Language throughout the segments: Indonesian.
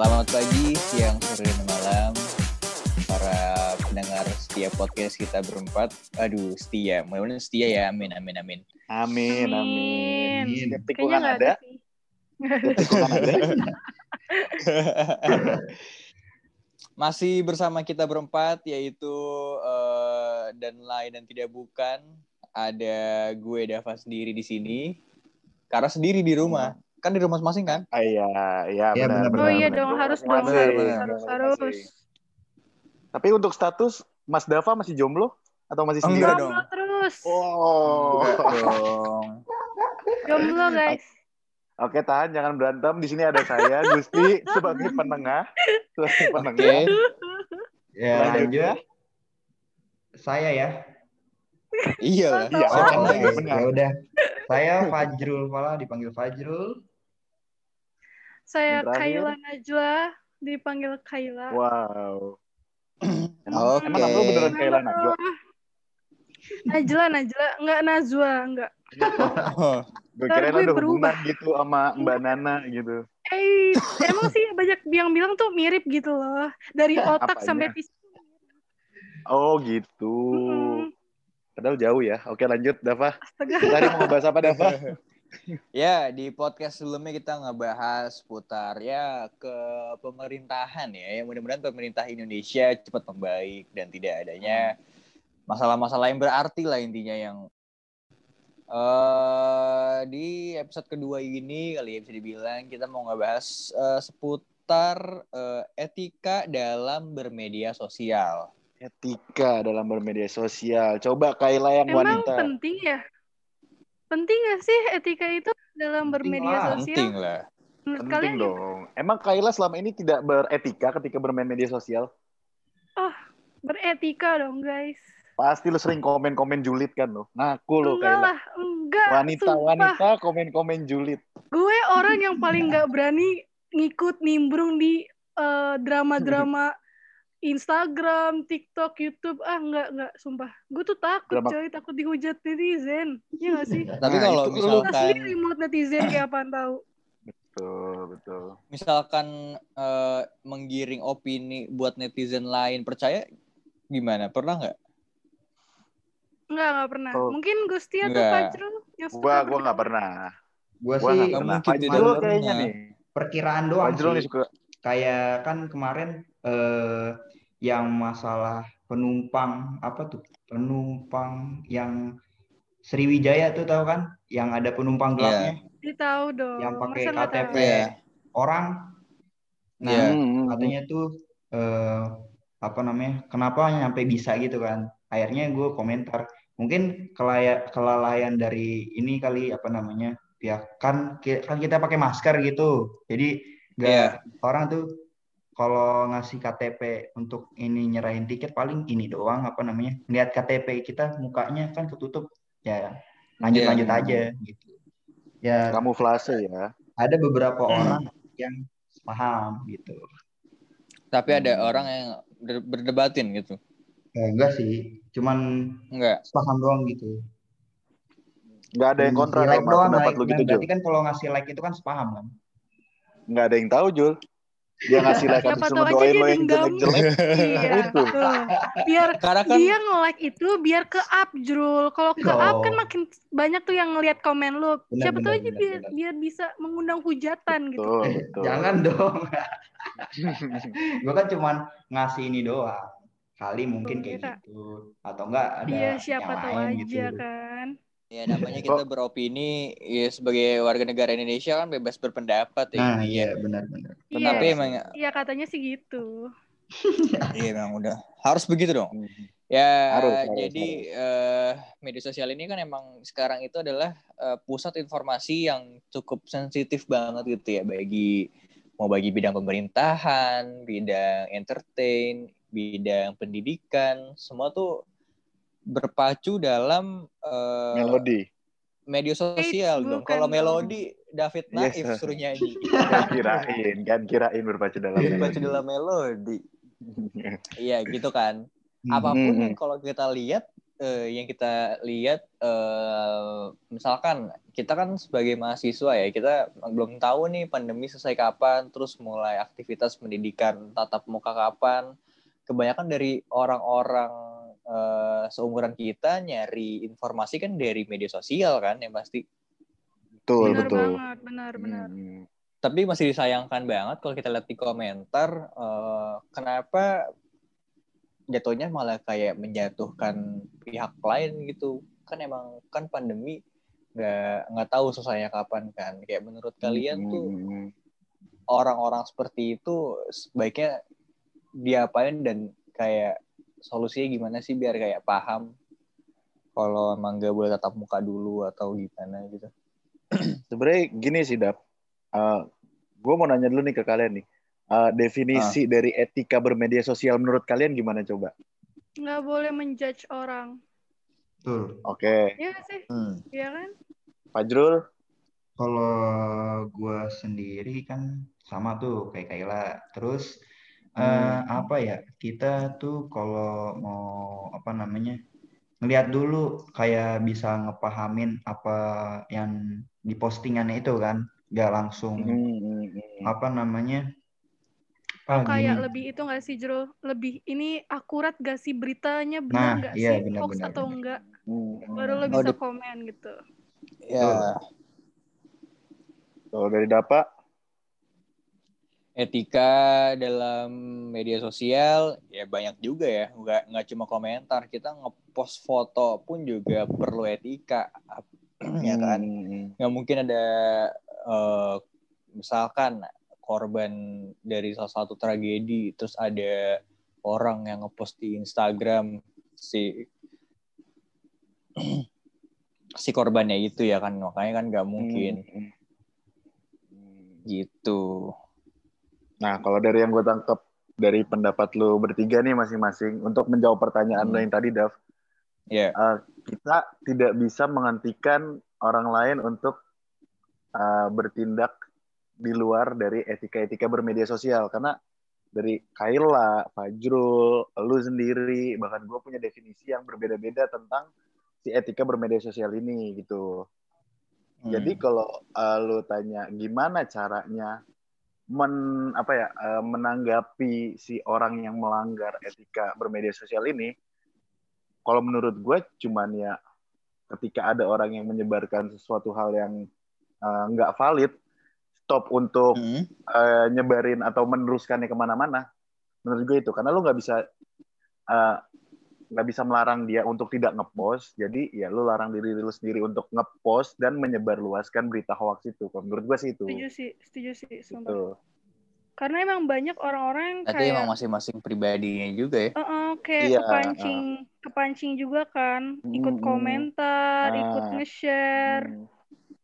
Selamat pagi, siang, sore, dan malam para pendengar setia podcast kita berempat. Aduh, setia. Mudah-mudahan setia ya. Amin, amin, amin. Amin, amin. Amin. Kayaknya tikungan ada, tikungan ada. Masih bersama kita berempat, yaitu eh, dan lain dan tidak bukan. Ada gue Dava sendiri di sini. Karena sendiri di rumah. Kan di rumah masing-masing kan? Ah, iya, iya, Iya, benar, benar, benar. Oh iya benar. dong, harus dong. Harus, benar. harus. Tapi untuk status Mas Dava masih jomblo atau masih sendiri? Enggak Jomblo dong. terus. Oh. Dong. Jomblo guys. Oke, tahan jangan berantem. Di sini ada saya, Gusti sebagai penengah. Sebagai penengah. Ya, Lanjut. Saya ya. Iya. Iya. Ya udah. Saya Fajrul Fala dipanggil Fajrul. Saya. Kaila Najwa, dipanggil Kaila. Wow. Oke. Emang nama lu beneran Kaila Najwa? Najla, Najla, enggak Najwa, enggak. Oh, Gue kirain gue ada berubah. hubungan gitu sama Mbak Nana gitu. Eh, emang sih banyak yang bilang tuh mirip gitu loh. Dari otak Apanya? sampai fisik. Oh gitu. Padahal jauh ya. Oke lanjut, Dava. Astaga. Tadi mau ngebahas apa, Dava? Ya, di podcast sebelumnya kita ngebahas putar ya ke pemerintahan ya. Yang mudah-mudahan pemerintah Indonesia cepat membaik dan tidak adanya masalah-masalah yang berarti lah intinya yang eh di episode kedua ini kali ya bisa dibilang kita mau ngebahas eh, seputar eh, etika dalam bermedia sosial. Etika dalam bermedia sosial. Coba Kaila yang Emang wanita. penting ya? Penting gak sih etika itu dalam Penting bermedia lah, sosial? Penting lah. Menurut Penting kalian dong. Emang Kaila selama ini tidak beretika ketika bermain media sosial? Beretika dong guys. Pasti lu sering komen-komen julid kan lo. Ngaku lo enggak Kaila. lah, enggak. Wanita-wanita komen-komen julid. Gue orang yang paling nggak berani ngikut nimbrung di eh, drama-drama Instagram, TikTok, YouTube. Ah, enggak, enggak, sumpah. Gue tuh takut, Drama- coy. Takut dihujat netizen. Iya gak sih? Tapi Nah, kalau misalkan sendiri remote netizen kayak apaan tahu. Betul, betul. misalkan eh, menggiring opini buat netizen lain percaya gimana? Pernah nggak? Enggak, enggak pernah. Oh. Mungkin Gusti atau. Fajrul yang Gua gua nggak pernah. Gua Gua sih nggak Nggak pernah. Fajrul kayaknya nih. perkiraan doang Fajrul sih. suka. Kayak kan kemarin eh yang masalah penumpang apa tuh? Penumpang yang Sriwijaya tuh tahu kan? Yang ada penumpang gelapnya Dia tahu dong. yang pakai KTP? Iya. orang. Nah, Iya. Hmm, katanya tuh eh, apa namanya kenapa nyampe bisa gitu kan akhirnya gue komentar mungkin kelaya, kelalaian dari ini kali apa namanya ya kan kan kita pakai masker gitu jadi nggak Iya. orang tuh kalau ngasih KTP untuk ini nyerahin tiket paling ini doang apa namanya lihat KTP kita mukanya kan ketutup ya lanjut lanjut Iya. aja gitu ya Kamuflase ya. ada beberapa Hmm. orang yang paham gitu Tapi ada Hmm. orang yang ber- berdebatin gitu. Eh, enggak sih, cuman Enggak. paham doang gitu. Nggak ada yang kontra like sama doang, pendapat like. lu gitu, Nah, Jul. Berarti kan kalau ngasih like itu kan sepaham kan? Nggak ada yang tahu, Jul. Dia ngasih like Siapa tahu aja dia lo yang dendam. jelek-jelek. Iya, Itu. betul. Biar Karena kan dia nge-like itu biar ke up Jrul. Kalau ke up Oh. kan makin banyak tuh yang ngelihat komen lu. Benar, Siapa tahu benar, aja benar, biar, benar. biar bisa mengundang hujatan gitu. Betul, Eh, betul. Jangan dong. Gue kan cuman ngasih ini doang. Kali mungkin kayak Kira. gitu. Atau enggak ada Iya, siapa yang tahu lain aja gitu. kan. Ya namanya kita beropini ya sebagai warga negara Indonesia kan bebas berpendapat ya. Nah, Iya. iya benar-benar. Iya, Tapi emang iya katanya sih gitu. iya emang udah harus begitu dong. Hmm. Ya, Harus, harus, jadi eh, media sosial ini kan emang sekarang itu adalah eh, pusat informasi yang cukup sensitif banget gitu ya bagi mau bagi bidang pemerintahan, bidang entertain, bidang pendidikan, semua tuh berpacu dalam eh, Melodi. media sosial dong. Kalau melodi David Naif Yes. suruh nyanyi. Kan kirain, kan kirain berpacu dalam Berpacu melodi. dalam melodi. Iya gitu kan. Hmm. Apa pun Hmm. yang kalau kita lihat eh, yang kita lihat eh, misalkan kita kan sebagai mahasiswa ya kita belum tahu nih pandemi selesai kapan terus mulai aktivitas pendidikan tatap muka kapan kebanyakan dari orang-orang eh, seumuran kita nyari informasi kan dari media sosial kan yang pasti Betul, benar betul. banget, benar, benar. Hmm. tapi masih disayangkan banget kalau kita lihat di komentar eh, kenapa jatuhnya malah kayak menjatuhkan pihak lain gitu kan emang kan pandemi nggak nggak tahu selesainya kapan kan kayak menurut kalian tuh Hmm. orang-orang seperti itu sebaiknya diapain dan kayak solusinya gimana sih biar kayak paham kalau emang nggak boleh tatap muka dulu atau gimana gitu Sebenarnya gini sih, Dap. gue mau nanya dulu nih ke kalian nih. Uh, definisi Ah. dari etika bermedia sosial menurut kalian gimana coba? Nggak boleh menjudge orang. Betul. Oke, Iya nggak sih? hmm. Iya kan? Fajrul. Kalau gue sendiri kan sama tuh kayak Kayla. Terus eh, Hmm. apa ya? Kita tuh kalau mau apa namanya? Ngeliat dulu kayak bisa ngepahamin apa yang di postingannya itu kan. Gak langsung Hmm, hmm, hmm. apa namanya? Ah, Kayak gini. lebih itu nggak sih, Jero? Lebih ini akurat gak sih beritanya? Benar Nah, nggak iya, sih? benar, Hoax atau benar. enggak? Hmm, Baru lo hmm. bisa di- komen gitu. ya Kalau dari Dapa, etika dalam media sosial ya banyak juga ya. Nggak nggak cuma komentar kita ngepost foto pun juga perlu etika. Ya kan? Hmm, nggak mungkin ada eh, misalkan korban dari salah satu tragedi terus ada orang yang ngepost di Instagram si si korbannya itu ya kan? Makanya kan nggak mungkin. Hmm, hmm. gitu Nah, kalau dari yang gue tangkap dari pendapat lo bertiga nih masing-masing untuk menjawab pertanyaan Hmm. lo yang tadi, Dav, ya eh, kita tidak bisa menghentikan orang lain untuk eh, bertindak di luar dari etika-etika bermedia sosial karena dari Kaila, Fajrul, lu sendiri, bahkan gue punya definisi yang berbeda-beda tentang si etika bermedia sosial ini gitu. Hmm. Jadi kalau uh, lu tanya gimana caranya men apa ya uh, menanggapi si orang yang melanggar etika bermedia sosial ini, kalau menurut gue cuman ya ketika ada orang yang menyebarkan sesuatu hal yang uh, nggak valid, stop untuk Hmm. uh, nyebarin atau meneruskannya ke mana-mana. Menurut gue itu karena lu nggak bisa uh, nggak bisa melarang dia untuk tidak ngepost. Jadi ya lu larang diri lu sendiri untuk ngepost dan menyebarluaskan berita hoax itu. Kalau menurut gue sih itu. Setuju sih, setuju sih. Sumpah. Gitu. Karena emang banyak orang-orang yang Itu kayak emang masing-masing pribadinya juga ya. Heeh, kayak Iya, kepancing, kepancing juga kan, ikut komentar, ikut Ah. nge-share. Hmm.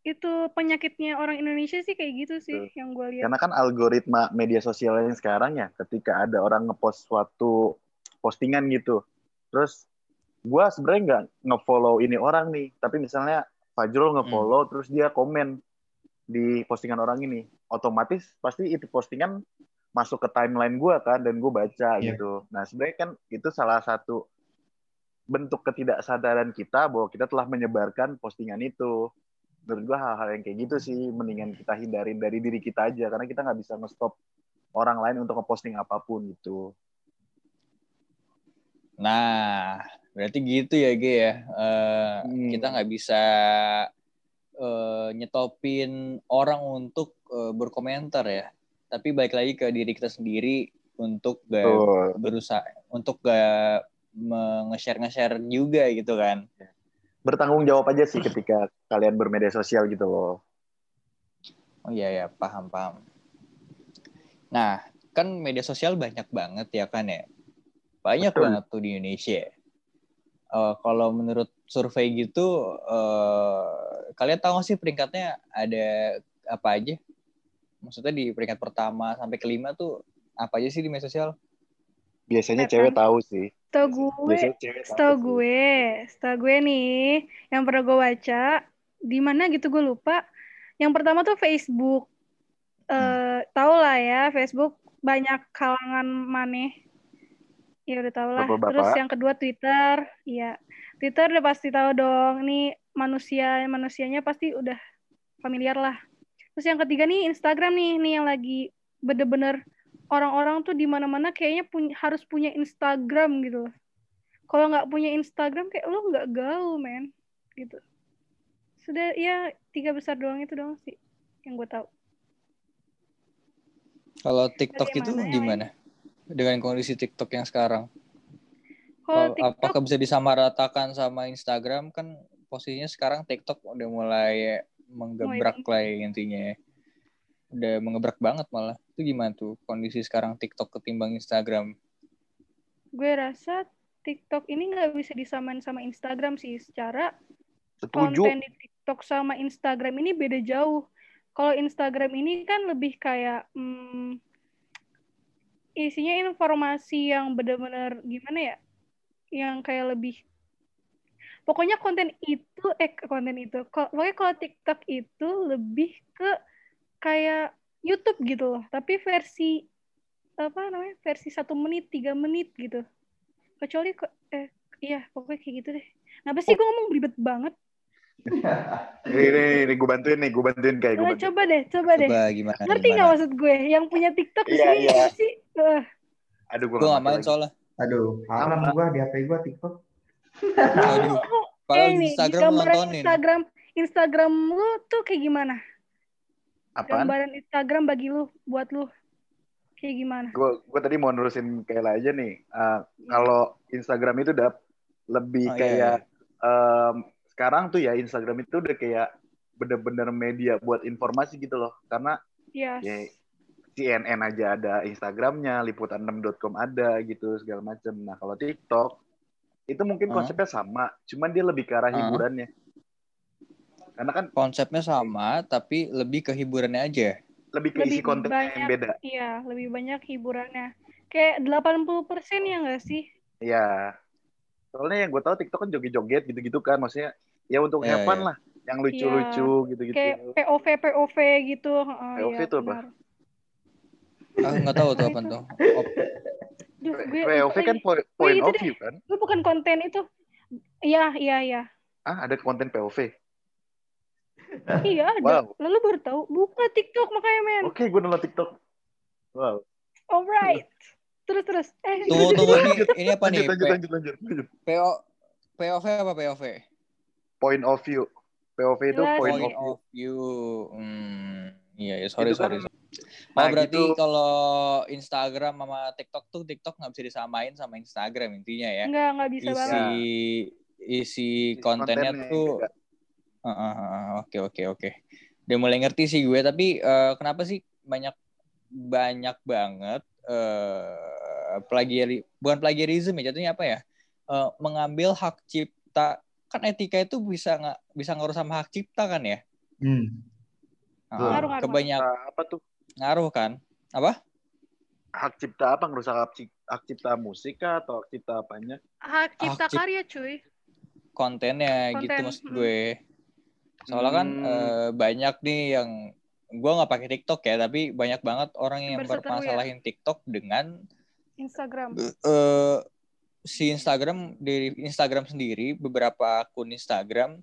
Itu penyakitnya orang Indonesia sih kayak gitu sih Betul. yang gue lihat. Karena kan algoritma media sosial yang sekarang ya, ketika ada orang ngepost suatu postingan gitu, terus gue sebenarnya nggak ngefollow ini orang nih, tapi misalnya Fajrul ngefollow, terus dia komen di postingan orang ini, otomatis pasti itu postingan masuk ke timeline gue kan, dan gue baca Iya. gitu. Nah sebenarnya kan itu salah satu bentuk ketidaksadaran kita bahwa kita telah menyebarkan postingan itu. Menurut gue hal-hal yang kayak gitu sih mendingan kita hindarin dari diri kita aja karena kita nggak bisa nge-stop orang lain untuk ngeposting apa pun gitu. Nah, berarti gitu ya, Ge ya. Eh, Hmm. Kita nggak bisa eh, nyetopin orang untuk eh, berkomentar ya. Tapi baik lagi ke diri kita sendiri untuk gak Betul. berusaha, untuk gak nge-share nge-share juga gitu kan. Bertanggung jawab aja sih ketika kalian bermedia sosial gitu loh. Oh iya ya, paham paham. Nah, kan media sosial banyak banget ya kan ya. Banyak Betul. banget tuh di Indonesia. Eh, kalau menurut survei gitu, eh, kalian tahu sih peringkatnya ada apa aja? Maksudnya di peringkat pertama sampai kelima tuh apa aja sih di media sosial? Biasanya Setan. cewek tahu sih. Setahu gue, tahu gue, setahu gue nih, yang pernah gue baca, di mana gitu gue lupa. Yang pertama tuh Facebook. Eh, tau lah ya, Facebook banyak kalangan maneh. Ya udah tau lah. Bapak-bapak. Terus yang kedua Twitter, iya. Twitter udah pasti tahu dong. Nih manusia manusianya pasti udah familiar lah. Terus yang ketiga nih Instagram nih, nih yang lagi bener-bener orang-orang tuh di mana-mana kayaknya punya harus punya Instagram gitu. Kalau nggak punya Instagram kayak lo nggak gaul men gitu. Sudah ya tiga besar doang itu doang sih yang gue tahu. Kalau TikTok itu ya, gimana? Dengan kondisi TikTok yang sekarang? Kalau TikTok Apakah bisa disamaratakan sama Instagram? Kan posisinya sekarang TikTok udah mulai menggebrak lah ya intinya ya. Udah mengebrak banget malah. Itu gimana tuh kondisi sekarang TikTok ketimbang Instagram? gue rasa TikTok ini nggak bisa disamain sama Instagram sih secara Setuju. konten di TikTok sama Instagram ini beda jauh. Kalau Instagram ini kan lebih kayak hmm, isinya informasi yang benar-benar gimana ya, yang kayak lebih pokoknya konten itu eh konten itu Ko- pokoknya kalau TikTok itu lebih ke kayak YouTube gitu loh. Tapi versi apa namanya versi satu menit tiga menit gitu. Kecuali kok eh iya pokoknya kayak gitu deh. Kenapa sih gue ngomong belibet banget Ini, ini, ini gue bantuin nih, gue bantuin kayak gue Coba, bantuin. coba deh, coba deh. Coba gimana? Ngerti nggak gimana? maksud gue? Yang punya TikTok di Iya, sini iya. sih? Eh, Aduh, gue Gue gak main soalnya. Aduh, haram Sama. gua di HP gua TikTok. Aduh. eh Padahal ini, Instagram nontonin. Instagram, Instagram lu tuh kayak gimana? Apaan? Gambaran Instagram bagi lu, buat lu. Kayak gimana? Gue gue tadi mau nerusin Kayla aja nih. Uh, kalau Instagram itu udah lebih Oh, iya, kayak em, sekarang tuh ya Instagram itu udah kayak bener-bener media buat informasi gitu loh. Karena Yes. ya CNN aja ada Instagramnya, liputan6.com ada gitu segala macam. Nah kalau TikTok itu mungkin Hah? konsepnya sama, cuman dia lebih ke arah Hah? hiburannya. Karena kan Konsepnya sama, tapi lebih ke hiburannya aja. lebih ke isi Lebih kontennya yang banyak. beda. Iya, lebih banyak hiburannya. Kayak 80% ya nggak sih? Iya. Soalnya yang gue tahu TikTok kan joget-joget gitu-gitu kan, maksudnya ya untuk Iya, have fun iya. lah, yang lucu-lucu gitu-gitu. Kayak POV, POV gitu. Heeh, POV iya, itu apa? Aku nggak tahu tuh apa tuh. Op- Duh, gue POV kan lagi. po- point itu of view kan? Gue bukan konten itu. Iya, iya, iya. Ah, ada konten POV. Iya ada. Wow. Lalu baru tahu buka TikTok makanya men. Oke, gue nonton TikTok. Wow. Alright. Terus terus. Eh. Tunggu tunggu ini ini apa nih? Lanjut, lanjut, lanjut, lanjut. PO POV apa POV? Point of view. POV itu Jelas. point Point of view. Hmm, iya ya sorry Itu kan- sorry. sorry. Nah, oh berarti gitu. kalau Instagram sama TikTok tuh TikTok nggak bisa disamain sama Instagram intinya ya. Enggak enggak bisa Isi banget. isi kontennya, kontennya tuh beda. Heeh, heeh, Oke oke oke. Udah mulai ngerti sih gue tapi eh, kenapa sih banyak banyak banget eh plagiari bukan plagiarism ya jatuhnya apa ya? Eh, mengambil hak cipta kan etika itu bisa nggak bisa ngurus sama hak cipta kan ya? Hmm. Heeh, Ngaruh, ngaruh, kebanyak Nah, apa tuh? ngaruh kan? Apa? Hak cipta apa? Ngerusak hak cipta, hak cipta musik kah? Atau hak cipta apanya? Hak cipta Hak karya cuy. kontennya gitu Konten, maksud mm. gue. Soalnya kan Hmm. eh, banyak nih yang gue nggak pakai TikTok ya, tapi banyak banget orang yang Berseteru ya? bermasalahin TikTok dengan Instagram. eh si Instagram dari Instagram sendiri beberapa akun Instagram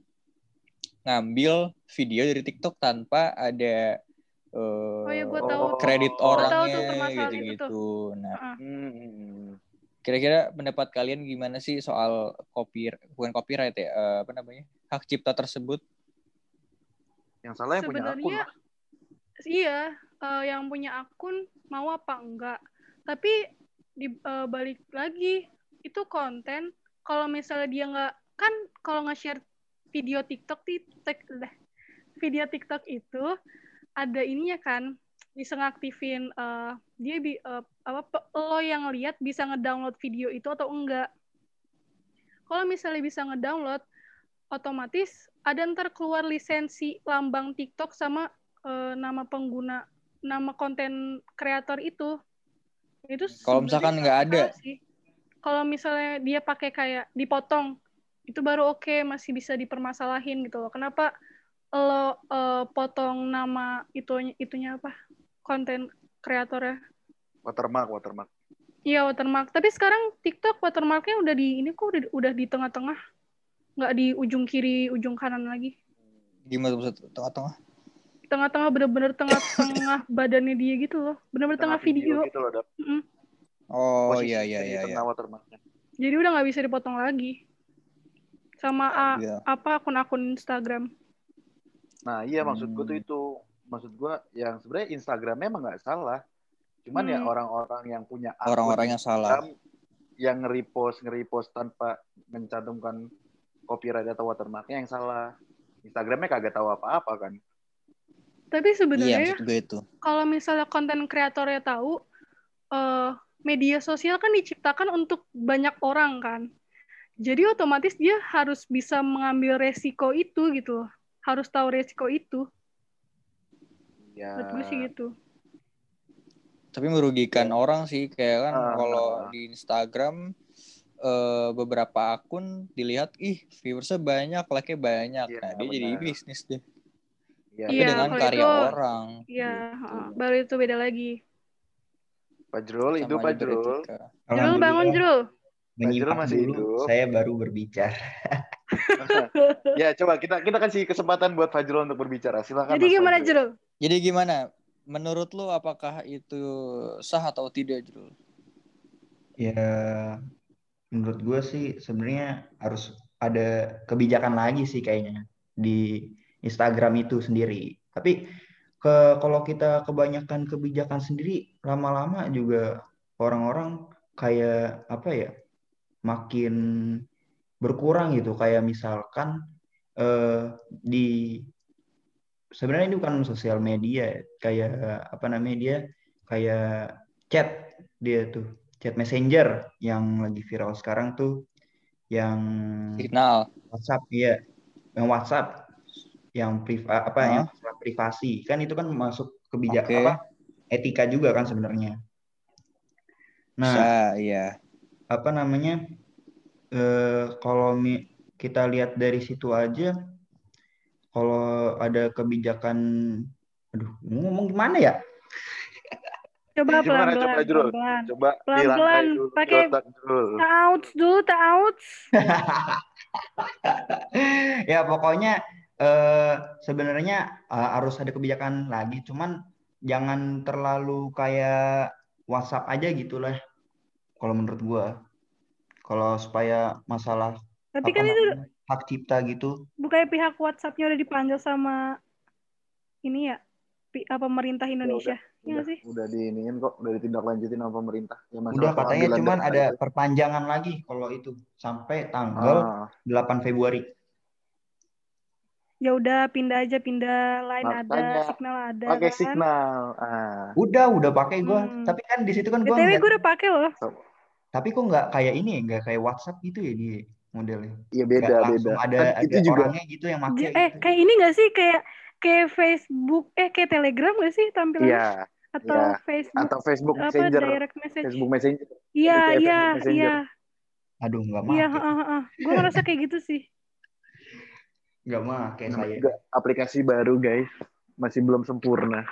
ngambil video dari TikTok tanpa ada eh, Oh iya, gua tahu. kredit tuh orangnya gitu-gitu. Nah, Heeh. Hmm. kira-kira pendapat kalian gimana sih soal copy bukan copyright ya, eh, apa namanya? hak cipta tersebut? Yang salah yang punya akun. Sebenarnya iya, eh, yang punya akun mau apa enggak. Tapi di eh, balik lagi itu konten kalau misalnya dia nggak kan kalau nge-share video TikTok dah. video TikTok itu ada ininya kan bisa ngaktifin eh, dia bi, eh, apa lo yang lihat bisa ngedownload video itu atau enggak. Kalau misalnya bisa ngedownload otomatis ada ntar keluar lisensi lambang TikTok sama eh, nama pengguna nama konten kreator itu itu Kalau misalkan nggak ada? sih. Kalau misalnya dia pakai kayak dipotong itu baru oke masih bisa dipermasalahin gitu loh. Kenapa lo eh, potong nama itu itunya apa? Konten kreatornya? Watermark, watermark. iya watermark. Tapi sekarang TikTok watermarknya udah di ini kok udah, udah di tengah-tengah. Nggak di ujung kiri ujung kanan lagi. Gimana tuh tengah-tengah? tengah-tengah bener-bener tengah-tengah badannya dia gitu loh. Bener-bener tengah, video, gitu loh, Dap. Mm-mm. Oh Posisi iya iya iya. iya. watermarknya. jadi udah nggak bisa dipotong lagi sama a- Iya. apa akun-akun Instagram Nah, iya maksud gue tuh Hmm. itu. Maksud gue yang sebenarnya Instagramnya emang nggak salah. Cuman ya Hmm. orang-orang yang punya akun Orang-orang yang salah. Instagram yang nge-repost, nge-repost tanpa mencantumkan copyright atau watermarknya yang salah. Instagramnya kagak tahu apa-apa kan. tapi Iya sebenarnya itu. kalau misalnya konten kreatornya tahu eh, media sosial kan diciptakan untuk banyak orang kan jadi otomatis dia harus bisa mengambil resiko itu gitu loh harus tahu resiko itu Ya. menurut gue sih gitu Tapi merugikan orang sih kayak kan Ah. kalau di Instagram eh, beberapa akun dilihat ih viewersnya banyak, like-nya banyak. Iya, nah, dia jadi bisnis deh. Ya, Tapi Iya, dengan kalau karya itu- orang. Iya, Gitu. heeh. baru itu beda lagi. Pak Jrul, itu Pak Jrul. Jrul bangun Jrul. Masih dulu, hidup. saya baru berbicara. ya coba kita kita kasih kesempatan buat Fajrul untuk berbicara. Silakan. Jadi gimana Fajrul. Jrul? Jadi gimana? Menurut lu apakah itu sah atau tidak, Jrul? Ya, menurut gue sih sebenarnya harus ada kebijakan lagi sih kayaknya di Instagram itu sendiri. Tapi ke kalau kita kebanyakan kebijakan sendiri, lama-lama juga orang-orang kayak apa ya, makin berkurang gitu. Kayak misalkan eh, di sebenarnya ini bukan sosial media, ya. kayak apa namanya dia, kayak chat dia tuh chat messenger yang lagi viral sekarang tuh yang Signal. WhatsApp ya yang WhatsApp yang priva, apa Hah? yang privasi kan itu kan masuk kebijakan Oke. apa etika juga kan sebenarnya nah Bisa, iya. apa namanya eh, kalau mi- kita lihat dari situ aja kalau ada kebijakan aduh ngomong gimana ya Coba Gimana, pelan-pelan. coba, pelan-pelan. Coba dulu di pakai-. Tauts dulu, tauts. ya pokoknya eh, sebenarnya eh, harus ada kebijakan lagi. Cuman jangan terlalu kayak WhatsApp aja gitu lah kalau menurut gua. Kalau supaya masalah Tapi kan itu hak cipta gitu. Bukannya pihak WhatsApp-nya udah dipanggil sama ini ya, pemerintah Indonesia. Iya nggak Udah, sih? udah diiniin kok, udah ditindaklanjutin sama pemerintah. Ya, masalah udah katanya cuman ada perpanjangan lagi kalau itu. Sampai tanggal Ah, 8 Februari Ya udah pindah aja, pindah line ada, signal ada. pakai kan? signal. Ah, udah udah pakai gua Hmm. tapi kan di situ kan ngeliat- gue udah pakai loh. tapi kok nggak kayak ini ya nggak kayak WhatsApp gitu ya di modelnya iya Nggak beda langsung beda. ada Kan ada itu juga orangnya gitu yang make J- Eh, gitu. kayak ini gak sih? Kayak kayak Facebook, eh kayak Telegram gak sih tampilannya? iya Atau iya. Facebook, atau Facebook apa Messenger, direct message? Facebook Messenger. Iya, iya, Messenger. iya. aduh nggak Iya, heeh, heeh. Gue ngerasa kayak gitu sih. Nggak make Namanya saya juga aplikasi baru guys, masih belum sempurna.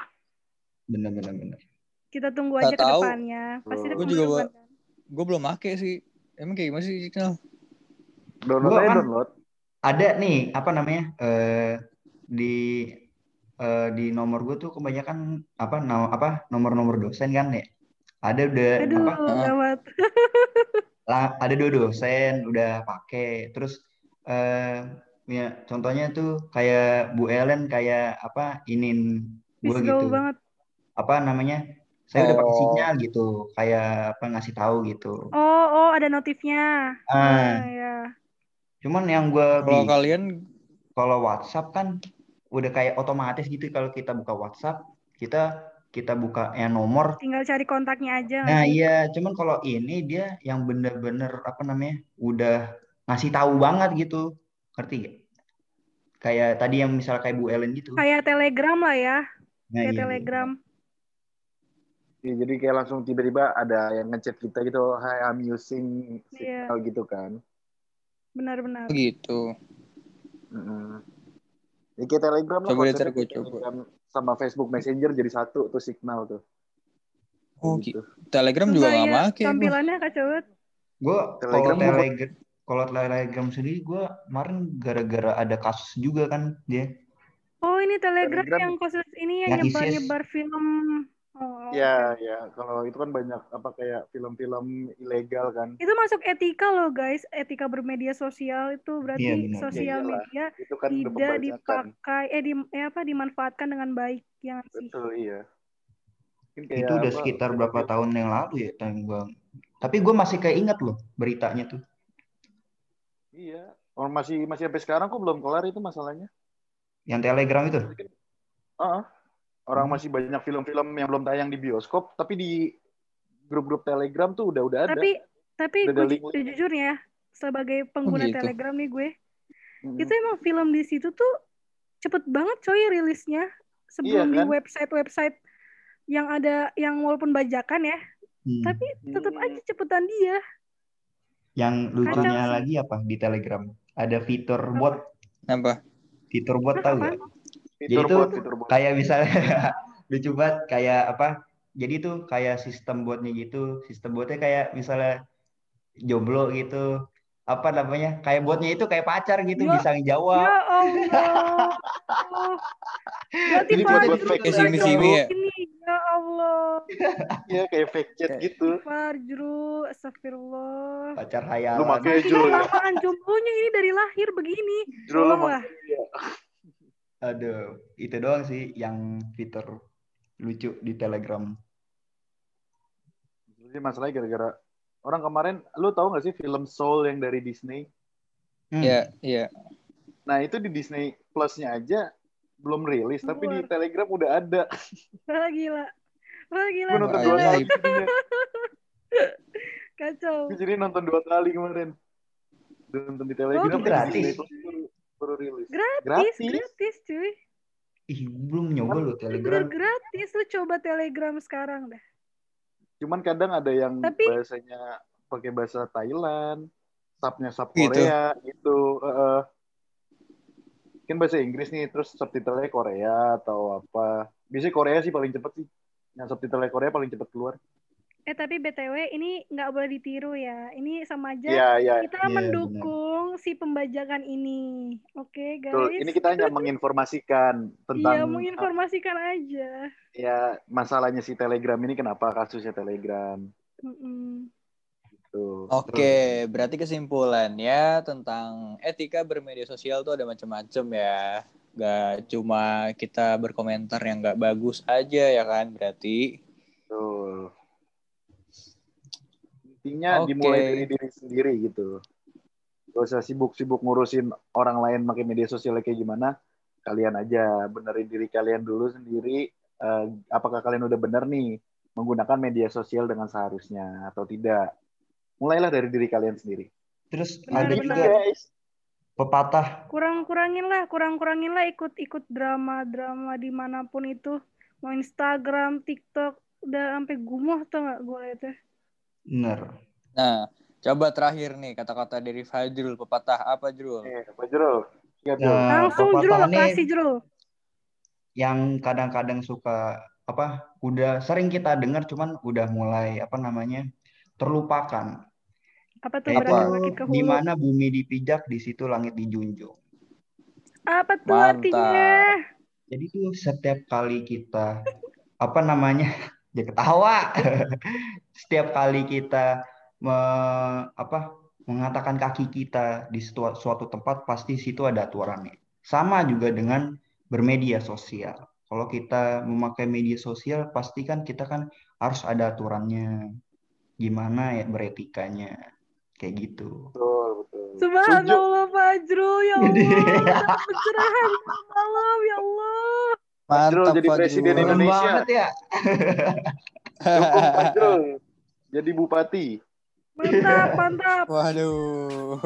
bener bener bener Kita tunggu Nggak aja ke tahu. depannya. Pasti ada Gua juga, pembaruan kan. Gue belum make sih. Emang kayak gimana sih signal? Download Gua aja kan- download. ada nih apa namanya eh di eh, di nomor gue tuh kebanyakan apa no, apa nomor-nomor dosen kan ya ada udah Aduh, apa gawat. lah, ada dua dosen udah pakai terus eh ya contohnya tuh kayak Bu Ellen kayak apa inin gue gitu banget. apa namanya saya udah pakai Oh. sinyal gitu kayak apa ngasih tahu gitu Oh, oh, ada notifnya. ah ya. cuman yang gue Kalau kalian kalau WhatsApp kan udah kayak otomatis gitu kalau kita buka WhatsApp kita kita buka yang nomor Tinggal cari kontaknya aja. nggak nah sih? iya cuman kalau ini dia yang bener-bener apa namanya udah ngasih tahu banget gitu ngerti gak kayak tadi yang misal kayak Bu Ellen gitu Kayak Telegram lah ya. nah, Kayak iya, Telegram. Iya, jadi kayak langsung tiba-tiba ada yang ngechat kita gitu, hi I'm using Iya. signal gitu kan. Benar-benar. begitu. Mm-mm. Ya kayak Telegram lah. Coba coba. Telegram sama Facebook Messenger jadi satu tuh signal tuh. Oh, gitu. Telegram juga nggak iya, make. gua. Tampilannya kacau banget. gue kalau Telegram gua- telegram kalau Telegram sendiri gue kemarin gara-gara ada kasus juga kan dia. Oh ini Telegram, Telegram. yang khusus ini ya Yang nyebar-nyebar film. Oh, Ya, ya. Kalau itu kan banyak apa kayak film-film ilegal kan. Itu masuk etika loh guys, etika bermedia sosial itu berarti benar. sosial iyalah. media Itu kan tidak dipakai eh, di, eh apa dimanfaatkan dengan baik ya nggak sih. Betul, iya. Kayak itu udah apa, sekitar berapa tahun yang lalu ya bang. Tapi gue masih kayak ingat loh beritanya tuh. Iya. Orang masih masih sampai sekarang kok belum kelar itu masalahnya. Yang Telegram itu. Heeh. Orang Hmm. masih banyak film-film yang belum tayang di bioskop, tapi di grup-grup Telegram tuh udah udah ada. Tapi tapi Udah gue jujur ya sebagai pengguna gitu. Telegram nih gue, Mm-mm. itu emang film di situ tuh cepet banget coy rilisnya sebelum Iya, di kan? website-website yang ada yang walaupun bajakan ya, Hmm. tapi tetap Hmm. aja cepetan dia. Yang lucunya lagi apa di Telegram? Ada fitur bot. Apa? Fitur bot tahu apaan? gak? Fitur Jadi itu bot, fitur bot. Kayak misalnya lucu banget kayak apa? Jadi tuh kayak sistem botnya gitu. Sistem botnya kayak misalnya jomblo gitu. Apa namanya? Kayak botnya itu kayak pacar gitu Ya- bisa Ya ngejawab. Allah. Berarti Jadi Fajrul buat fake juga simi-simi ya? Ya Allah. Iya, kayak fake chat Kayak- gitu. Fajrul, astagfirullah. Lu Pacar hayalan. makanya Saking Jul, kelamaan jomblonya ini dari lahir begini. Jul lu makanya. Aduh, itu doang sih yang fitur lucu di Telegram. Jadi masalahnya gara-gara orang kemarin, lu tahu gak sih film Soul yang dari Disney? Hmm. Iya, iya. Nah itu di Disney Plus-nya aja belum rilis, tapi di. Telegram udah ada. Gila. Wah gila. Gue nonton dua kali. Kacau. Gue jadi nonton dua kali kemarin. Nonton di Telegram. Oh, gratis? Baru, rilis. Gratis, Gratis. gratis cuy. Ih, belum nyoba loh Bener Telegram. gratis. Lu coba Telegram sekarang dah. Cuman kadang ada yang Tapi- bahasanya pakai bahasa Thailand, subnya sub Gitu. Korea gitu. Heeh. kan bahasa Inggris nih, terus subtitlenya Korea atau apa. Biasanya Korea sih paling cepet sih. Yang subtitlenya Korea paling cepet keluar. Eh tapi BTW ini nggak boleh ditiru ya. Ini sama aja Iya, iya. kita Iya, mendukung si pembajakan ini. Oke Betul. guys. Ini kita hanya menginformasikan tentang Iya menginformasikan aja. ya masalahnya si Telegram ini kenapa kasusnya Telegram Mm-mm. tuh. Oke, berarti kesimpulannya tentang etika bermedia sosial tuh ada macam-macam ya. Gak cuma kita berkomentar yang gak bagus aja ya kan berarti. Betul. Intinya Oke. dimulai dari diri sendiri gitu. Gak usah sibuk-sibuk ngurusin orang lain pakai media sosial kayak gimana. Kalian aja benerin diri kalian dulu sendiri. Eh, apakah kalian udah bener nih menggunakan media sosial dengan seharusnya atau tidak? Mulailah dari diri kalian sendiri. Terus ada juga guys. Pepatah Kurang-kurangin lah, kurang-kurangin lah ikut-ikut drama-drama di mana pun itu. Mau Instagram, TikTok, udah sampai gumoh tau gak gue itu. bener. Nah, coba terakhir nih kata-kata dari Fajrul pepatah apa Jrul? Eh, Pak Jero. Siap, Jero. Nah, Langsung Jrul, kasih Jrul. yang kadang-kadang suka apa udah sering kita dengar cuman udah mulai apa namanya terlupakan Apa tuh berarti makin ke di hulu? mana bumi dipijak di situ langit dijunjung. Apa tuh Mantap. artinya? jadi tuh setiap kali kita apa namanya ya ketawa. Setiap kali kita me- apa mengatakan kaki kita di suatu, suatu tempat pasti situ ada aturannya. Sama juga dengan bermedia sosial. Kalau kita memakai media sosial pasti kan kita kan harus ada aturannya. Gimana ya beretikanya kayak gitu Betul, betul. Subhanallah Fajrul, ya Allah. Pencerahan malam, ya Allah. Fajrul jadi presiden Fajrul. Indonesia. Banget ya Dukung Fajrul jadi bupati. Mantap, mantap. Waduh.